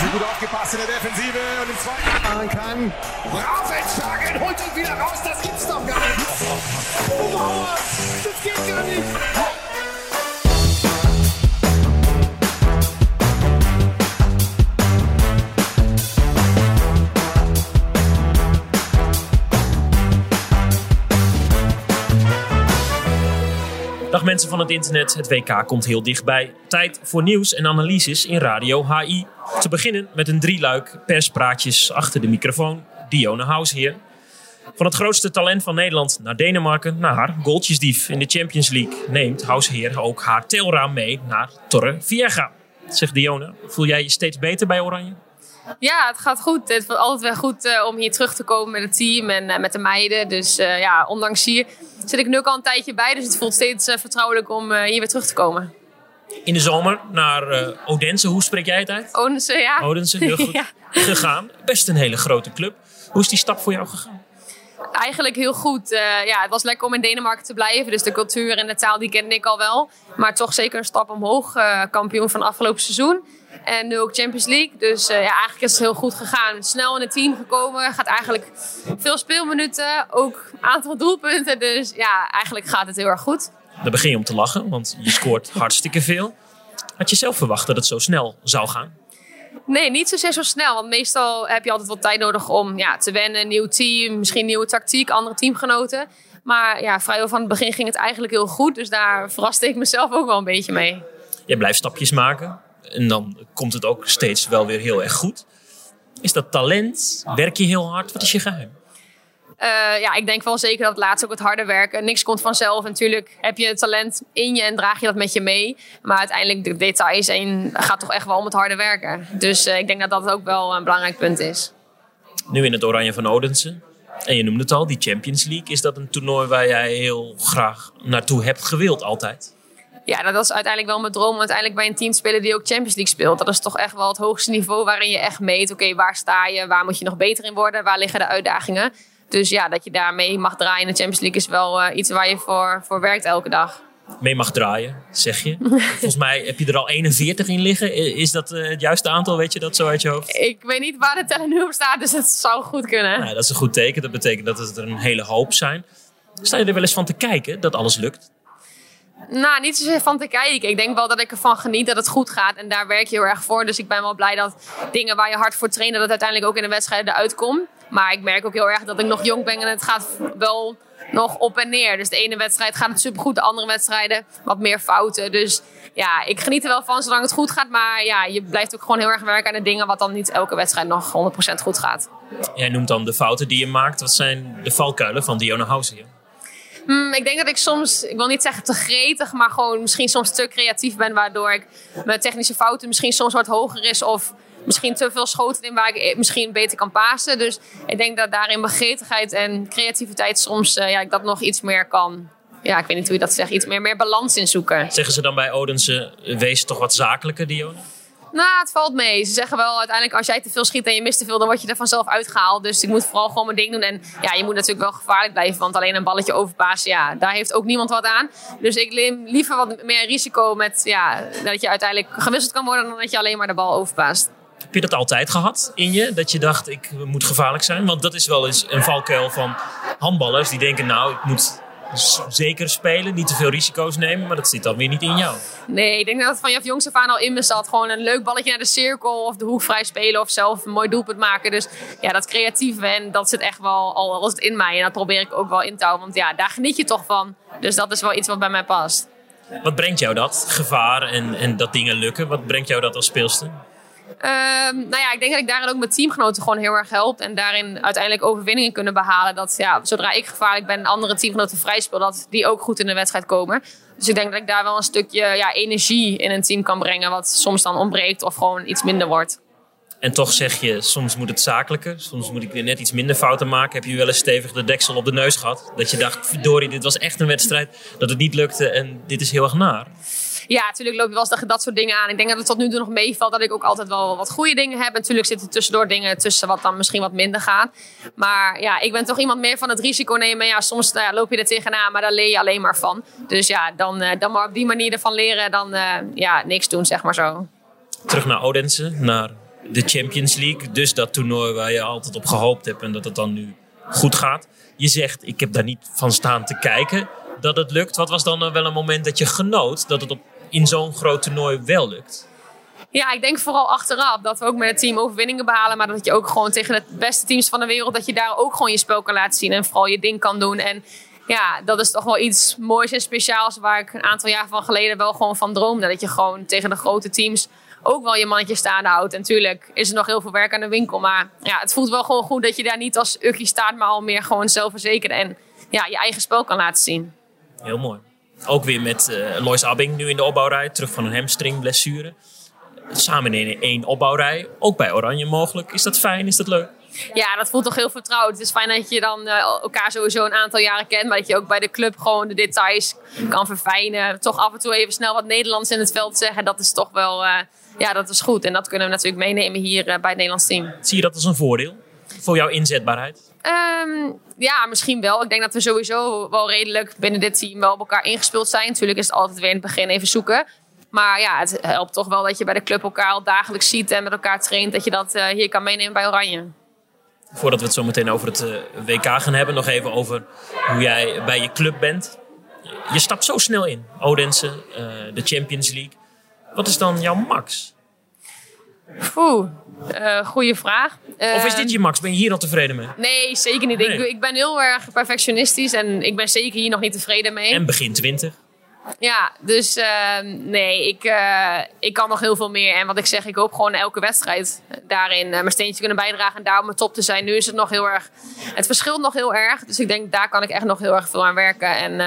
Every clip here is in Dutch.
Sie gut aufgepasst in der Defensive und im zweiten machen kann. Rasenschlagen holt ihn wieder raus, das gibt's doch gar nicht. Oh, das geht gar nicht. Dag mensen van het internet, het WK komt heel dichtbij. Tijd voor nieuws en analyses in Radio HI. Te beginnen met een drieluik perspraatjes achter de microfoon. Dione Hausheer. Van het grootste talent van Nederland naar Denemarken naar haar goaltjesdief in de Champions League neemt Hausheer ook haar telraam mee naar Torre Vieja. Zegt Dione, voel jij je steeds beter bij Oranje? Ja, het gaat goed. Het is altijd wel goed eh, om hier terug te komen met het team en eh, met de meiden. Dus eh, ja, ondanks hier zit ik nu ook al een tijdje bij. Dus het voelt steeds vertrouwelijk om hier weer terug te komen. In de zomer naar Odense, hoe spreek jij het uit? Odense, ja. Odense, heel goed Ja. gegaan. Best een hele grote club. Hoe is die stap voor jou gegaan? Eigenlijk heel goed. Ja, het was lekker om in Denemarken te blijven. Dus de cultuur en de taal die kende ik al wel. Maar toch zeker een stap omhoog. kampioen van afgelopen seizoen. En nu ook Champions League. Dus eh, ja, eigenlijk is het heel goed gegaan. Snel in het team gekomen. Gaat eigenlijk veel speelminuten. Ook aantal doelpunten. Dus ja, eigenlijk gaat het heel erg goed. Dan begin je om te lachen, want je scoort hartstikke veel. Had je zelf verwacht dat het zo snel zou gaan? Nee, niet zozeer zo snel. Want meestal heb je altijd wat tijd nodig om ja, te wennen. Nieuw team, misschien nieuwe tactiek, andere teamgenoten. Maar ja, vrijwel van het begin ging het eigenlijk heel goed. Dus daar verraste ik mezelf ook wel een beetje mee. Je blijft stapjes maken en dan komt het ook steeds wel weer heel erg goed. Is dat talent? Werk je heel hard? Wat is je geheim? Eh, ja, ik denk wel zeker dat het laatst ook het harde werken. Niks komt vanzelf. Natuurlijk heb je het talent in je en draag je dat met je mee. Maar uiteindelijk de details en gaat toch echt wel om het harde werken. Dus eh, ik denk dat dat ook wel een belangrijk punt is. Nu in het Oranje van Odense. En je noemde het al, die Champions League. Is dat een toernooi waar jij heel graag naartoe hebt gewild altijd? Ja, dat is uiteindelijk wel mijn droom. om Uiteindelijk bij een team te spelen die ook Champions League speelt. Dat is toch echt wel het hoogste niveau waarin je echt meet. Oké, waar sta je? Waar moet je nog beter in worden? Waar liggen de uitdagingen? Dus ja, dat je daarmee mag draaien in de Champions League is wel eh, iets waar je voor, voor werkt elke dag. Mee mag draaien, zeg je. Volgens mij heb je er al 41 in liggen. Is dat eh, het juiste aantal, weet je dat zo uit je hoofd? Ik weet niet waar de teller nu op staat, dus het zou goed kunnen. Nou, dat is een goed teken. Dat betekent dat het er een hele hoop zijn. Sta je er wel eens van te kijken dat alles lukt? Nou, niet zozeer van te kijken. Ik denk wel dat ik ervan geniet dat het goed gaat. En daar werk je heel erg voor. Dus ik ben wel blij dat dingen waar je hard voor traint... dat het uiteindelijk ook in de wedstrijden eruit komt. Maar ik merk ook heel erg dat ik nog jong ben... en het gaat wel nog op en neer. Dus de ene wedstrijd gaat het supergoed. De andere wedstrijden wat meer fouten. Dus ja, ik geniet er wel van zolang het goed gaat. Maar ja, je blijft ook gewoon heel erg werken aan de dingen... wat dan niet elke wedstrijd nog 100% goed gaat. Jij noemt dan de fouten die je maakt. Wat zijn de valkuilen van Diona Housen? Hmm, ik denk dat ik soms, ik wil niet zeggen te gretig, maar gewoon misschien soms te creatief ben. Waardoor ik mijn technische fouten misschien soms wat hoger is. Of misschien te veel schoten in waar ik misschien beter kan pasen. Dus ik denk dat daarin mijn gretigheid en creativiteit soms eh, ja, ik dat nog iets meer kan. Ja, ik weet niet hoe je dat zegt. Iets meer, meer balans in zoeken. Zeggen ze dan bij Odense, wees toch wat zakelijker, Diona? Nou, het valt mee. Ze zeggen wel uiteindelijk als jij te veel schiet en je mist te veel, dan word je er vanzelf uitgehaald. Dus ik moet vooral gewoon mijn ding doen. En ja, je moet natuurlijk wel gevaarlijk blijven, want alleen een balletje overpassen, ja, daar heeft ook niemand wat aan. Dus ik neem liever wat meer risico met ja, dat je uiteindelijk gewisseld kan worden dan dat je alleen maar de bal overpaast. Heb je dat altijd gehad in je? Dat je dacht, ik moet gevaarlijk zijn? Want dat is wel eens een valkuil van handballers. Die denken, nou, ik moet zeker spelen. Niet te veel risico's nemen. Maar dat zit dan weer niet in jou. Nee, ik denk dat het van je jongs af aan al in me zat. Gewoon een leuk balletje naar de cirkel of de hoek vrij spelen of zelf een mooi doelpunt maken. Dus ja, dat creatieve en dat zit echt wel al was het in mij. En dat probeer ik ook wel in te houden, want ja, daar geniet je toch van. Dus dat is wel iets wat bij mij past. Wat brengt jou dat? Gevaar en, en dat dingen lukken. Wat brengt jou dat als speelster? Ehm, nou ja, ik denk dat ik daarin ook mijn teamgenoten gewoon heel erg help. En daarin uiteindelijk overwinningen kunnen behalen. Dat ja, zodra ik gevaarlijk ben en andere teamgenoten vrij speel, dat die ook goed in de wedstrijd komen. Dus ik denk dat ik daar wel een stukje ja, energie in een team kan brengen. Wat soms dan ontbreekt of gewoon iets minder wordt. En toch zeg je, soms moet het zakelijker. Soms moet ik weer net iets minder fouten maken. Heb je wel eens stevig de deksel op de neus gehad? Dat je dacht, verdorie, dit was echt een wedstrijd. Dat het niet lukte en dit is heel erg naar. Ja, natuurlijk loop je wel eens dat soort dingen aan. Ik denk dat het tot nu toe nog meevalt dat ik ook altijd wel wat goede dingen heb. En natuurlijk zitten tussendoor dingen tussen wat dan misschien wat minder gaat. Maar ja, ik ben toch iemand meer van het risico nemen. Ja, soms ja, loop je er tegenaan, maar daar leer je alleen maar van. Dus ja, dan, eh, dan maar op die manier ervan leren dan eh, ja, niks doen, zeg maar zo. Terug naar Odense, naar de Champions League. Dus dat toernooi waar je altijd op gehoopt hebt en dat het dan nu goed gaat. Je zegt, ik heb daar niet van staan te kijken dat het lukt. Wat was dan wel een moment dat je genoot dat het op, in zo'n groot toernooi wel lukt? Ja, ik denk vooral achteraf dat we ook met het team overwinningen behalen. Maar dat je ook gewoon tegen de beste teams van de wereld, dat je daar ook gewoon je spel kan laten zien. En vooral je ding kan doen. En ja, dat is toch wel iets moois en speciaals waar ik een aantal jaar van geleden wel gewoon van droomde. Dat je gewoon tegen de grote teams ook wel je mannetje staande houdt. En natuurlijk is er nog heel veel werk aan de winkel. Maar ja, het voelt wel gewoon goed dat je daar niet als ukkie staat, maar al meer gewoon zelfverzekerd en ja, je eigen spel kan laten zien. Heel mooi. Ook weer met uh, Lois Abbing nu in de opbouwrij, terug van een hamstringblessure. Samen in één opbouwrij, ook bij Oranje mogelijk. Is dat fijn? Is dat leuk? Ja, dat voelt toch heel vertrouwd. Het is fijn dat je dan uh, elkaar sowieso een aantal jaren kent. Maar dat je ook bij de club gewoon de details kan verfijnen. Toch af en toe even snel wat Nederlands in het veld zeggen. Dat is toch wel, uh, ja, dat is goed. En dat kunnen we natuurlijk meenemen hier uh, bij het Nederlands team. Zie je dat als een voordeel voor jouw inzetbaarheid? Um, ja, misschien wel. Ik denk dat we sowieso wel redelijk binnen dit team wel op elkaar ingespeeld zijn. Natuurlijk is het altijd weer in het begin even zoeken. Maar ja, het helpt toch wel dat je bij de club elkaar al dagelijks ziet en met elkaar traint. Dat je dat hier kan meenemen bij Oranje voordat we het zo meteen over het uh, WK gaan hebben, nog even over hoe jij bij je club bent. Je stapt zo snel in. Odense, uh, de Champions League. Wat is dan jouw max? Oeh, uh, goede vraag. Of is dit je max? Ben je hier al tevreden mee? Nee, zeker niet. Nee. Ik, ik, ben heel erg perfectionistisch en ik ben zeker hier nog niet tevreden mee. En begin 20? Ja, dus uh, nee, ik, uh, ik kan nog heel veel meer. En wat ik zeg, ik hoop gewoon elke wedstrijd daarin mijn steentje kunnen bijdragen en daar op mijn top te zijn. Nu is het nog heel erg, het verschilt nog heel erg. Dus ik denk, daar kan ik echt nog heel erg veel aan werken. En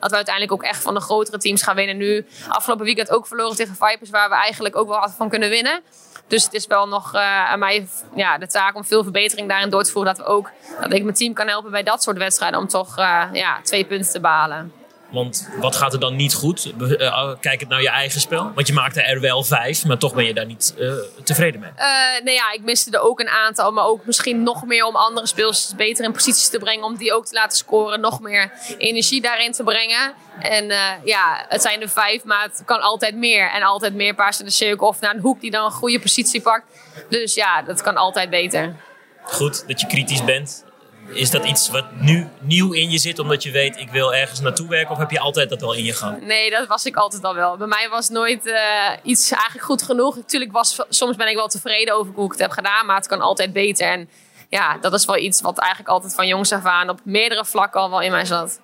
dat we uiteindelijk ook echt van de grotere teams gaan winnen. Nu, afgelopen weekend ook verloren tegen Vipers, waar we eigenlijk ook wel hadden van kunnen winnen. Dus het is wel nog aan mij ja, de taak om veel verbetering daarin door te voeren. Dat, we ook, dat ik mijn team kan helpen bij dat soort wedstrijden om toch ja, twee punten te behalen. Want wat gaat er dan niet goed? Uh, kijk het naar je eigen spel. Want je maakte er wel vijf, maar toch ben je daar niet uh, tevreden mee. Uh, nee, ja, ik miste er ook een aantal. Maar ook misschien nog meer om andere speels beter in posities te brengen. Om die ook te laten scoren. Nog meer energie daarin te brengen. En ja, het zijn er vijf, maar het kan altijd meer. En altijd meer paars in de cirkel of naar een hoek die dan een goede positie pakt. Dus ja, dat kan altijd beter. Goed dat je kritisch bent. Is dat iets wat nu nieuw in je zit omdat je weet ik wil ergens naartoe werken? Of heb je altijd dat wel in je gang? Nee, dat was ik altijd al wel. Bij mij was nooit uh, iets eigenlijk goed genoeg. Natuurlijk was soms ben ik wel tevreden over hoe ik het heb gedaan, maar het kan altijd beter. En ja, dat is wel iets wat eigenlijk altijd van jongs af aan op meerdere vlakken al wel in mij zat.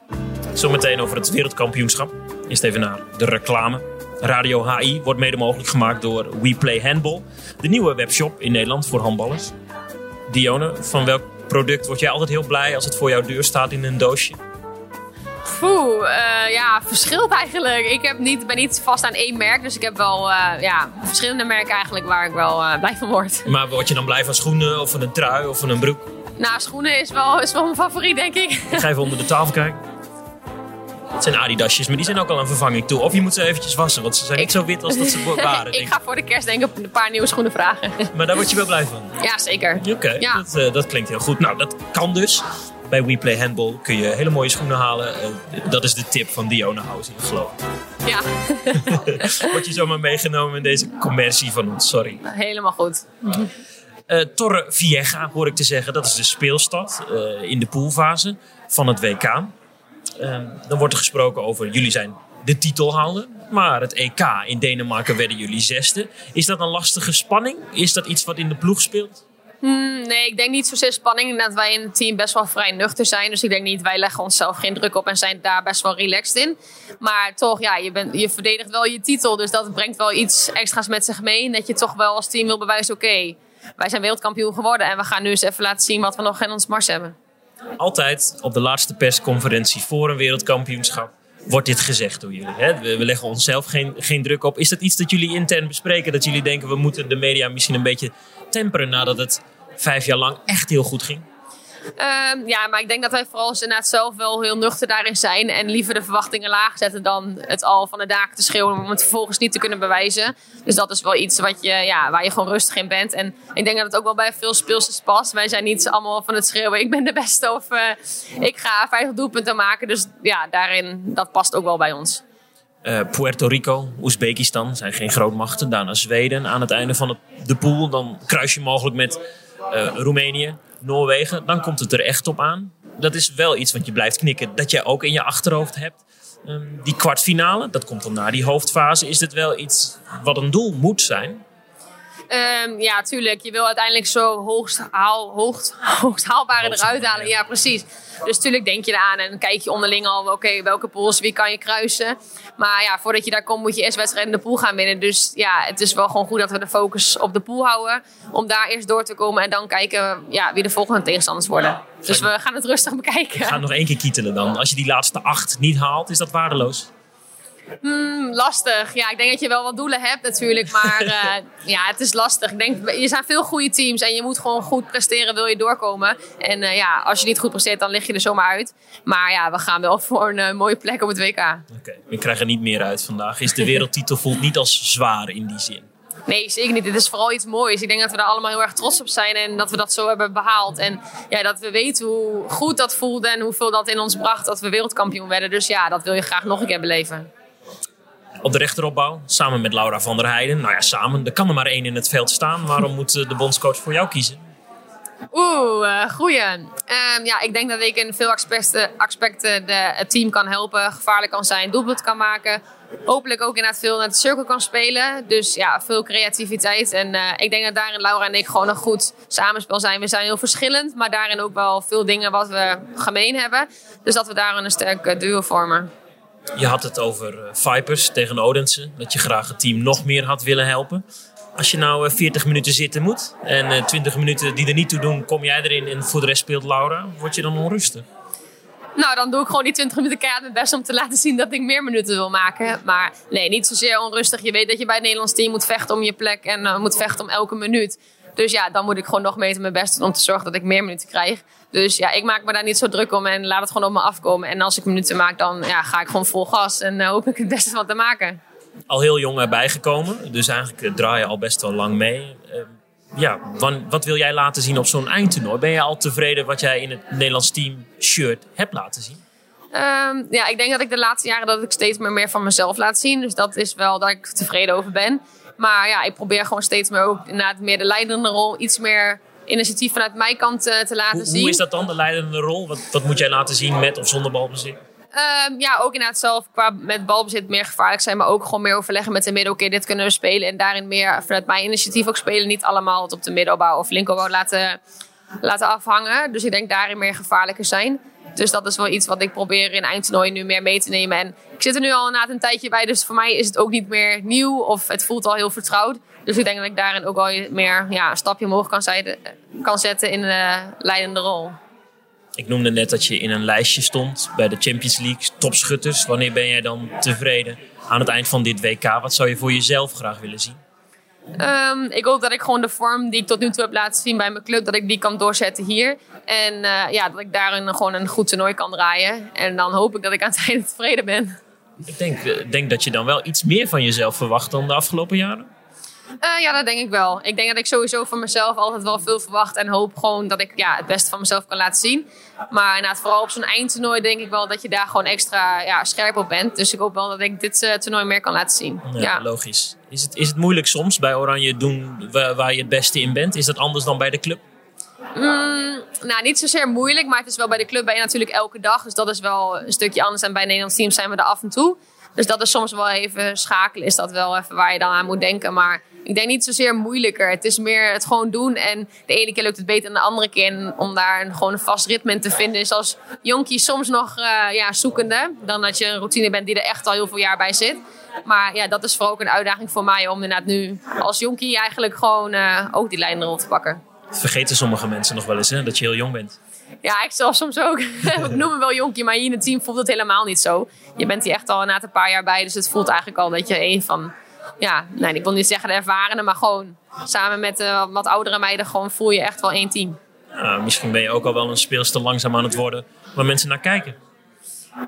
Zometeen over het wereldkampioenschap. Eerst even naar de reclame. Radio HI wordt mede mogelijk gemaakt door We Play Handball. De nieuwe webshop in Nederland voor handballers. Dione, van welk product word jij altijd heel blij als het voor jouw deur staat in een doosje? Poeh, uh, ja, verschilt eigenlijk. Ik heb niet, ben niet vast aan één merk, dus ik heb wel uh, ja, verschillende merken eigenlijk waar ik wel uh, blij van word. Maar word je dan blij van schoenen of van een trui of van een broek? Nou, schoenen is wel, is wel mijn favoriet, denk ik. Ik ga even onder de tafel kijken. Het zijn Adidasjes, maar die zijn ook al een vervanging toe. Of je moet ze eventjes wassen, want ze zijn niet zo wit als dat ze waren. ik ga voor de kerst denk ik een paar nieuwe schoenen vragen. maar daar word je wel blij van? Ja, zeker. Oké, ja. dat, uh, dat klinkt heel goed. Nou, dat kan dus. Bij WePlay Handball kun je hele mooie schoenen halen. Uh, dat is de tip van Diona House, ik geloof. Ja. Word je zomaar meegenomen in deze commercie van ons, sorry. Helemaal goed. Uh, Torre Vieja, hoor ik te zeggen. Dat is de speelstad in de poolfase van het WK. Um, dan wordt er gesproken over jullie zijn de titelhouder. Maar het EK in Denemarken werden jullie zesde. Is dat een lastige spanning? Is dat iets wat in de ploeg speelt? Hmm, nee, ik denk niet zozeer spanning. Dat wij in het team best wel vrij nuchter zijn. Dus ik denk niet, wij leggen onszelf geen druk op en zijn daar best wel relaxed in. Maar toch, ja, je, bent, je verdedigt wel je titel. Dus dat brengt wel iets extra's met zich mee. Dat je toch wel als team wil bewijzen, oké, wij zijn wereldkampioen geworden. En we gaan nu eens even laten zien wat we nog in ons mars hebben altijd op de laatste persconferentie voor een wereldkampioenschap wordt dit gezegd door jullie. Hè? We, leggen onszelf geen, geen druk op. Is dat iets dat jullie intern bespreken? Dat jullie denken we moeten de media misschien een beetje temperen nadat het vijf jaar lang echt heel goed ging? Um, ja, maar ik denk dat wij vooral inderdaad zelf wel heel nuchter daarin zijn. En liever de verwachtingen laag zetten dan het al van de daken te schreeuwen. Om het vervolgens niet te kunnen bewijzen. Dus dat is wel iets wat je, ja, waar je gewoon rustig in bent. En ik denk dat het ook wel bij veel speelsters past. Wij zijn niet allemaal van het schreeuwen. Ik ben de beste of uh, ik ga 50 doelpunten maken. Dus ja, daarin, dat past ook wel bij ons. Uh, Puerto Rico, Oezbekistan zijn geen grootmachten. Daarna Zweden aan het einde van de pool. Dan kruis je mogelijk met uh, Roemenië, Noorwegen. Dan komt het er echt op aan. Dat is wel iets wat je blijft knikken. Dat jij ook in je achterhoofd hebt. Um, die kwartfinale, dat komt dan na die hoofdfase. Is dit wel iets wat een doel moet zijn? Um, ja, tuurlijk. Je wil uiteindelijk zo hoogst, haal, hoogst, hoogst haalbare eruit halen. Ja, precies. Dus tuurlijk denk je eraan en kijk je onderling al, oké, welke pools, wie kan je kruisen. Maar ja, voordat je daar komt moet je eerst wedstrijden in de pool gaan winnen. Dus ja, het is wel gewoon goed dat we de focus op de pool houden. Om daar eerst door te komen en dan kijken ja, wie de volgende tegenstanders worden. Dus we gaan het rustig bekijken. We gaan nog één keer kietelen dan. Als je die laatste acht niet haalt, is dat waardeloos? Hmm, lastig. Ja, ik denk dat je wel wat doelen hebt natuurlijk. Maar uh, ja, het is lastig. Ik denk, er zijn veel goede teams en je moet gewoon goed presteren, wil je doorkomen. En uh, ja, als je niet goed presteert, dan lig je er zomaar uit. Maar ja, we gaan wel voor een uh, mooie plek op het WK. Oké, okay. we krijgen niet meer uit vandaag. Is de wereldtitel voelt niet als zwaar in die zin? Nee, zeker niet. Dit is vooral iets moois. Ik denk dat we daar allemaal heel erg trots op zijn en dat we dat zo hebben behaald. En ja, dat we weten hoe goed dat voelde en hoeveel dat in ons bracht dat we wereldkampioen werden. Dus ja, dat wil je graag nog een keer beleven op de rechteropbouw. Samen met Laura van der Heijden. Nou ja, samen. Er kan er maar één in het veld staan. Waarom moet de bondscoach voor jou kiezen? Oeh, uh, goeie. Um, ja, ik denk dat ik in veel aspecten, aspecten de, het team kan helpen. Gevaarlijk kan zijn, doelpunt kan maken. Hopelijk ook inderdaad veel naar de cirkel kan spelen. Dus ja, veel creativiteit. En uh, ik denk dat daarin Laura en ik gewoon een goed samenspel zijn. We zijn heel verschillend, maar daarin ook wel veel dingen wat we gemeen hebben. Dus dat we daar een sterk duo vormen. Je had het over uh, Vipers tegen Odense. Dat je graag het team nog meer had willen helpen. Als je nou 40 eh, minuten zitten moet en 20 eh, minuten die er niet toe doen, kom jij erin en voor de rest speelt Laura. Word je dan onrustig? Nou, dan doe ik gewoon die 20 minuten keihard mijn best om te laten zien dat ik meer minuten wil maken. Maar nee, niet zozeer onrustig. Je weet dat je bij het Nederlands team moet vechten om je plek en moet vechten om elke minuut. Dus ja, dan moet ik gewoon nog meter mijn best doen om te zorgen dat ik meer minuten krijg. Dus ja, ik maak me daar niet zo druk om en laat het gewoon op me afkomen. En als ik minuten maak, dan ja, ga ik gewoon vol gas en uh, hoop ik het beste van te maken. Al heel jong erbij gekomen, dus eigenlijk uh, draai je al best wel lang mee. Uh, ja, wat wil jij laten zien op zo'n eindtoernooi? Ben je al tevreden wat jij in het Nederlands team shirt hebt laten zien? Um, ja, ik denk dat ik de laatste jaren dat ik steeds meer, meer van mezelf laat zien. Dus dat is wel dat ik tevreden over ben. Maar ja, ik probeer gewoon steeds meer ook inderdaad meer de leidende rol, iets meer initiatief vanuit mijn kant uh, te laten hoe, zien. Hoe is dat dan, de leidende rol? Wat, wat moet jij laten zien met of zonder balbezit? Um, ja, ook inderdaad zelf qua met balbezit meer gevaarlijk zijn, maar ook gewoon meer overleggen met de midden. Oké, dit kunnen we spelen en daarin meer vanuit mijn initiatief ook spelen. Niet allemaal het op de middelbouw of linkerbouw laten, laten afhangen. Dus ik denk daarin meer gevaarlijker zijn. Dus dat is wel iets wat ik probeer in eindtoernooi nu meer mee te nemen. En ik zit er nu al een tijdje bij, dus voor mij is het ook niet meer nieuw of het voelt al heel vertrouwd. Dus ik denk dat ik daarin ook al meer ja, een stapje omhoog kan, kan zetten in de leidende rol. Ik noemde net dat je in een lijstje stond bij de Champions League topschutters. Wanneer ben jij dan tevreden aan het eind van dit WK? Wat zou je voor jezelf graag willen zien? Um, ik hoop dat ik gewoon de vorm die ik tot nu toe heb laten zien bij mijn club, dat ik die kan doorzetten hier. En uh, ja, dat ik daarin gewoon een goed toernooi kan draaien. En dan hoop ik dat ik aan het einde tevreden ben. Ik denk, eh, denk dat je dan wel iets meer van jezelf verwacht dan de afgelopen jaren. Uh, ja, dat denk ik wel. Ik denk dat ik sowieso van mezelf altijd wel veel verwacht. En hoop gewoon dat ik ja, het beste van mezelf kan laten zien. Maar inderdaad, vooral op zo'n eindtoernooi denk ik wel dat je daar gewoon extra ja, scherp op bent. Dus ik hoop wel dat ik dit uh, toernooi meer kan laten zien. Ja, ja, logisch. Is het, is het moeilijk soms bij Oranje doen waar, waar je het beste in bent? Is dat anders dan bij de club? Mm, nou, niet zozeer moeilijk, maar het is wel bij de club ben je natuurlijk elke dag. Dus dat is wel een stukje anders. En bij Nederlands team zijn we er af en toe. Dus dat is soms wel even schakelen, is dat wel even waar je dan aan moet denken. Maar ik denk niet zozeer moeilijker. Het is meer het gewoon doen. En de ene keer lukt het beter dan de andere keer. En om daar een, gewoon een vast ritme in te vinden is als jonkie soms nog uh, ja, zoekende. Dan dat je een routine bent die er echt al heel veel jaar bij zit. Maar ja, dat is vooral ook een uitdaging voor mij om inderdaad nu als jonkie eigenlijk gewoon uh, ook die lijnrol te pakken. Dat vergeten sommige mensen nog wel eens, hè? dat je heel jong bent. Ja, ik zelf soms ook. ik noem me wel jonkie, maar hier in het team voelt het helemaal niet zo. Je bent hier echt al na een paar jaar bij, dus het voelt eigenlijk al dat je een van ja, nee, ik wil niet zeggen de ervarenen, maar gewoon samen met uh, wat oudere meiden gewoon voel je echt wel één team. Ja, misschien ben je ook al wel een speelster langzaam aan het worden waar mensen naar kijken.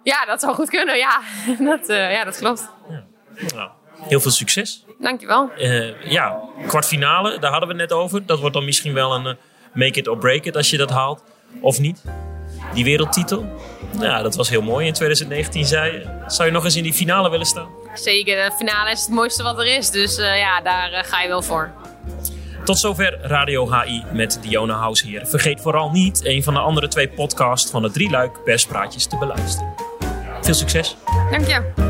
Ja, dat zou goed kunnen, ja. dat, uh, ja, dat klopt. Ja. Nou, heel veel succes. Dankjewel. Uh, ja, kwartfinale, daar hadden we het net over. Dat wordt dan misschien wel een make it or break it als je dat haalt. Of niet. Die wereldtitel. Ja, dat was heel mooi in 2019. Zei, zou je nog eens in die finale willen staan? Zeker. De finale is het mooiste wat er is. Dus eh, ja, daar eh, ga je wel voor. Tot zover Radio HI met Diona Hausheer. Vergeet vooral niet een van de andere twee podcasts van de Drieluik perspraatjes te beluisteren. Veel succes. Dank je.